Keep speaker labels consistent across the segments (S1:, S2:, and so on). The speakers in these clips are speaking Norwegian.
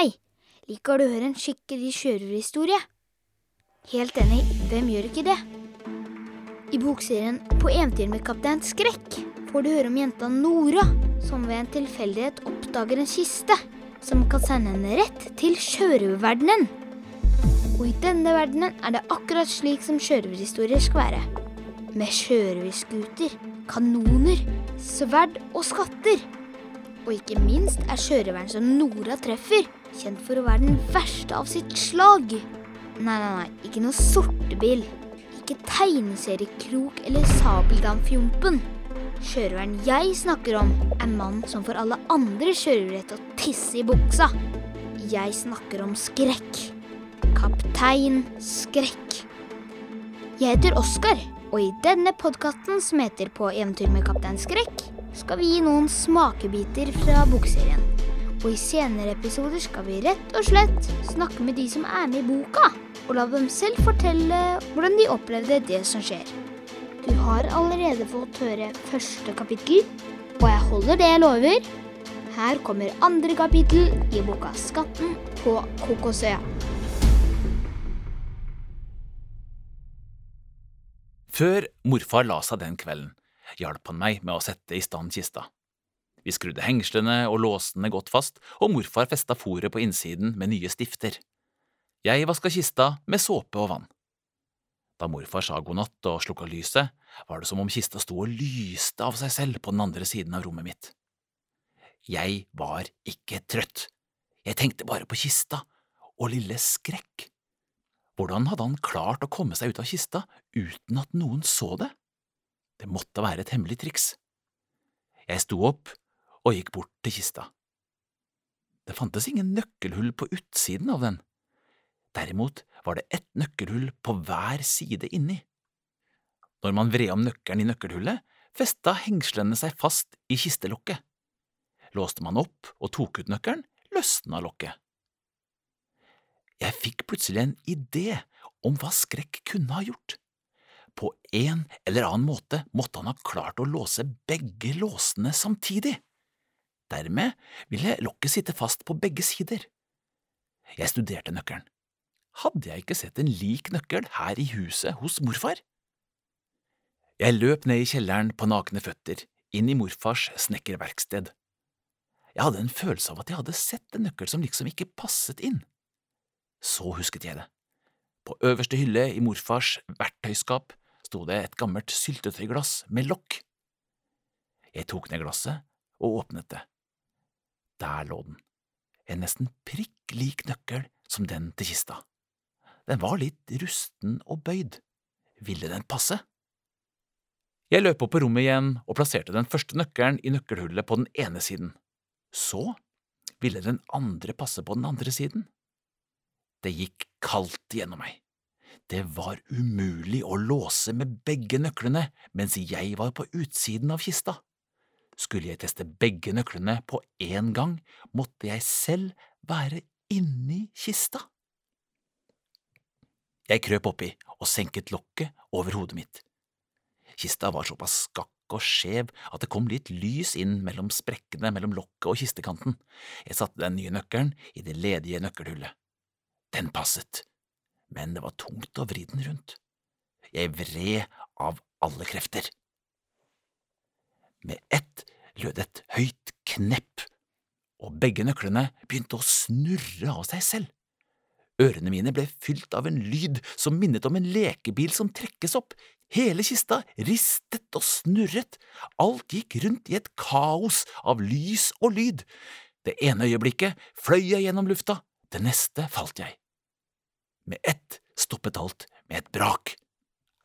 S1: Hei, liker du å høre en skikkelig sjørøverhistorie? Helt enig, hvem gjør ikke det? I bokserien På eventyr med kaptein Skrekk får du høre om jenta Nora, som ved en tilfeldighet oppdager en kiste som kan sende henne rett til sjørøververdenen. Og i denne verdenen er det akkurat slik som sjørøverhistorier skal være. Med sjørøverskuter, kanoner, sverd og skatter. Og ikke minst er sjørøveren som Nora treffer, kjent for å være den verste av sitt slag. Nei, nei, nei, ikke noe sortebil. Ikke tegneseriekrok eller sabeldamfjompen. Sjørøveren jeg snakker om, er mannen som får alle andre sjørøvere til å tisse i buksa. Jeg snakker om skrekk. Kaptein Skrekk. Jeg heter Oskar, og i denne podkasten som heter På eventyr med kaptein Skrekk, skal vi gi noen smakebiter fra bokserien. Og i senere episoder skal vi rett og slett snakke med de som er med i boka, og la dem selv fortelle hvordan de opplevde det som skjer. Du har allerede fått høre første kapittel, og jeg holder det jeg lover. Her kommer andre kapittel i boka 'Skatten på Kokosøya'.
S2: Før morfar la seg den kvelden, hjalp han meg med å sette i stand kista. Vi skrudde hengslene og låsene godt fast, og morfar festa fòret på innsiden med nye stifter. Jeg vaska kista med såpe og vann. Da morfar sa god natt og slukka lyset, var det som om kista sto og lyste av seg selv på den andre siden av rommet mitt. Jeg var ikke trøtt. Jeg tenkte bare på kista og lille Skrekk. Hvordan hadde han klart å komme seg ut av kista uten at noen så det? Det måtte være et hemmelig triks. Jeg sto opp og gikk bort til kista. Det fantes ingen nøkkelhull på utsiden av den. Derimot var det ett nøkkelhull på hver side inni. Når man vred om nøkkelen i nøkkelhullet, festa hengslene seg fast i kistelokket. Låste man opp og tok ut nøkkelen, løsna lokket. Jeg fikk plutselig en idé om hva Skrekk kunne ha gjort. På en eller annen måte måtte han ha klart å låse begge låsene samtidig. Dermed ville lokket sitte fast på begge sider. Jeg studerte nøkkelen. Hadde jeg ikke sett en lik nøkkel her i huset hos morfar? Jeg løp ned i kjelleren på nakne føtter, inn i morfars snekkerverksted. Jeg hadde en følelse av at jeg hadde sett en nøkkel som liksom ikke passet inn. Så husket jeg det. På øverste hylle i morfars verktøyskap sto det et gammelt syltetøyglass med lokk. Jeg tok ned glasset og åpnet det. Der lå den, en nesten prikk lik nøkkel som den til kista. Den var litt rusten og bøyd. Ville den passe? Jeg løp opp på rommet igjen og plasserte den første nøkkelen i nøkkelhullet på den ene siden. Så ville den andre passe på den andre siden. Det gikk kaldt gjennom meg. Det var umulig å låse med begge nøklene mens jeg var på utsiden av kista. Skulle jeg teste begge nøklene på én gang, måtte jeg selv være inni kista. Jeg krøp oppi og senket lokket over hodet mitt. Kista var såpass skakk og skjev at det kom litt lys inn mellom sprekkene mellom lokket og kistekanten. Jeg satte den nye nøkkelen i det ledige nøkkelhullet. Den passet, men det var tungt å vri den rundt. Jeg vred av alle krefter. Med ett lød et høyt knepp, og begge nøklene begynte å snurre av seg selv. Ørene mine ble fylt av en lyd som minnet om en lekebil som trekkes opp. Hele kista ristet og snurret, alt gikk rundt i et kaos av lys og lyd. Det ene øyeblikket fløy jeg gjennom lufta, det neste falt jeg. Med ett stoppet alt med et brak.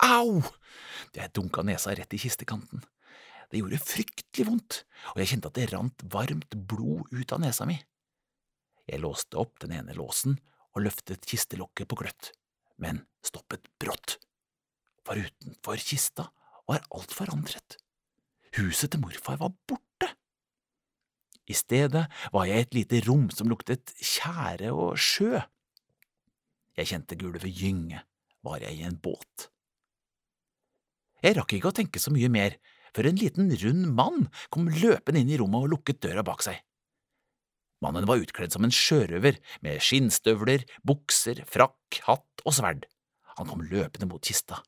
S2: Au! Jeg dunka nesa rett i kistekanten. Det gjorde fryktelig vondt, og jeg kjente at det rant varmt blod ut av nesa mi. Jeg låste opp den ene låsen og løftet kistelokket på gløtt, men stoppet brått. For utenfor kista var alt forandret. Huset til morfar var borte. I stedet var jeg i et lite rom som luktet tjære og sjø. Jeg kjente gulvet gynge, var jeg i en båt. Jeg rakk ikke å tenke så mye mer før en liten, rund mann kom løpende inn i rommet og lukket døra bak seg. Mannen var utkledd som en sjørøver, med skinnstøvler, bukser, frakk, hatt og sverd. Han kom løpende mot kista.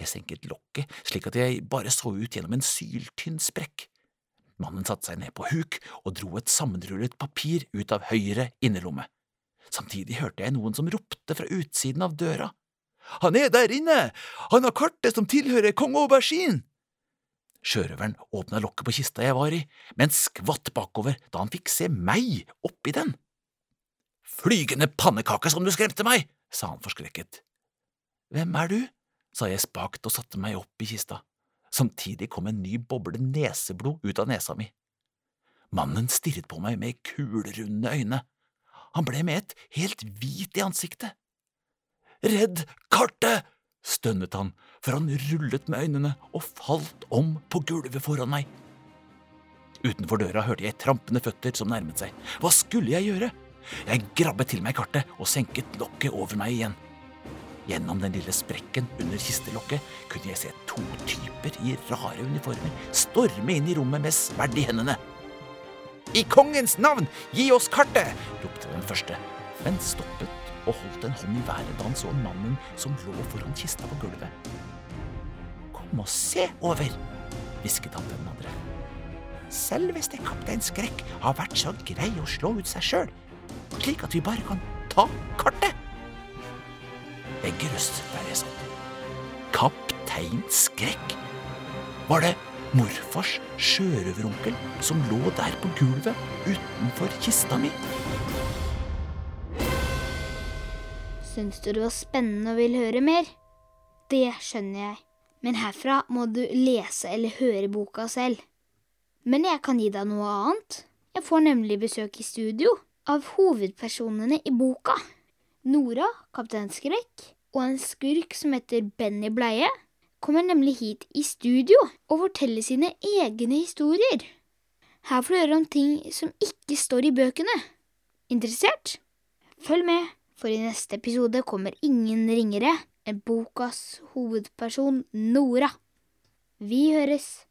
S2: Jeg senket lokket slik at jeg bare så ut gjennom en syltynn sprekk. Mannen satte seg ned på huk og dro et sammenrullet papir ut av høyre innerlomme. Samtidig hørte jeg noen som ropte fra utsiden av døra. Han er der inne! Han har kartet som tilhører kong Aubergine! Sjørøveren åpna lokket på kista jeg var i, men skvatt bakover da han fikk se meg oppi den. Flygende pannekake som du skremte meg, sa han forskrekket. Hvem er du? sa jeg spakt og satte meg opp i kista. Samtidig kom en ny boble neseblod ut av nesa mi. Mannen stirret på meg med kulerunde øyne. Han ble med ett helt hvit i ansiktet. Redd kartet! stønnet han, for han rullet med øynene og falt om på gulvet foran meg. Utenfor døra hørte jeg trampende føtter som nærmet seg. Hva skulle jeg gjøre? Jeg grabbet til meg kartet og senket lokket over meg igjen. Gjennom den lille sprekken under kistelokket kunne jeg se to typer i rare uniformer storme inn i rommet med sverd i hendene. I kongens navn, gi oss kartet! ropte den første, men stoppet og holdt en hånd i været da han så mannen som lå foran kista på gulvet. Kom og se over, hvisket han til den andre. Selveste kaptein Skrekk har vært så grei å slå ut seg sjøl, slik at vi bare kan ta kartet. Jeg grøsset der jeg satt. Kaptein Skrekk? Var det morfars sjørøveronkel som lå der på gulvet utenfor kista mi?
S1: Syns du det var spennende og vil høre mer? Det skjønner jeg, men herfra må du lese eller høre boka selv. Men jeg kan gi deg noe annet. Jeg får nemlig besøk i studio av hovedpersonene i boka. Nora, kaptein Skrekk, og en skurk som heter Benny Bleie, kommer nemlig hit i studio og forteller sine egne historier. Her får du høre om ting som ikke står i bøkene. Interessert? Følg med, for i neste episode kommer ingen ringere enn bokas hovedperson Nora. Vi høres!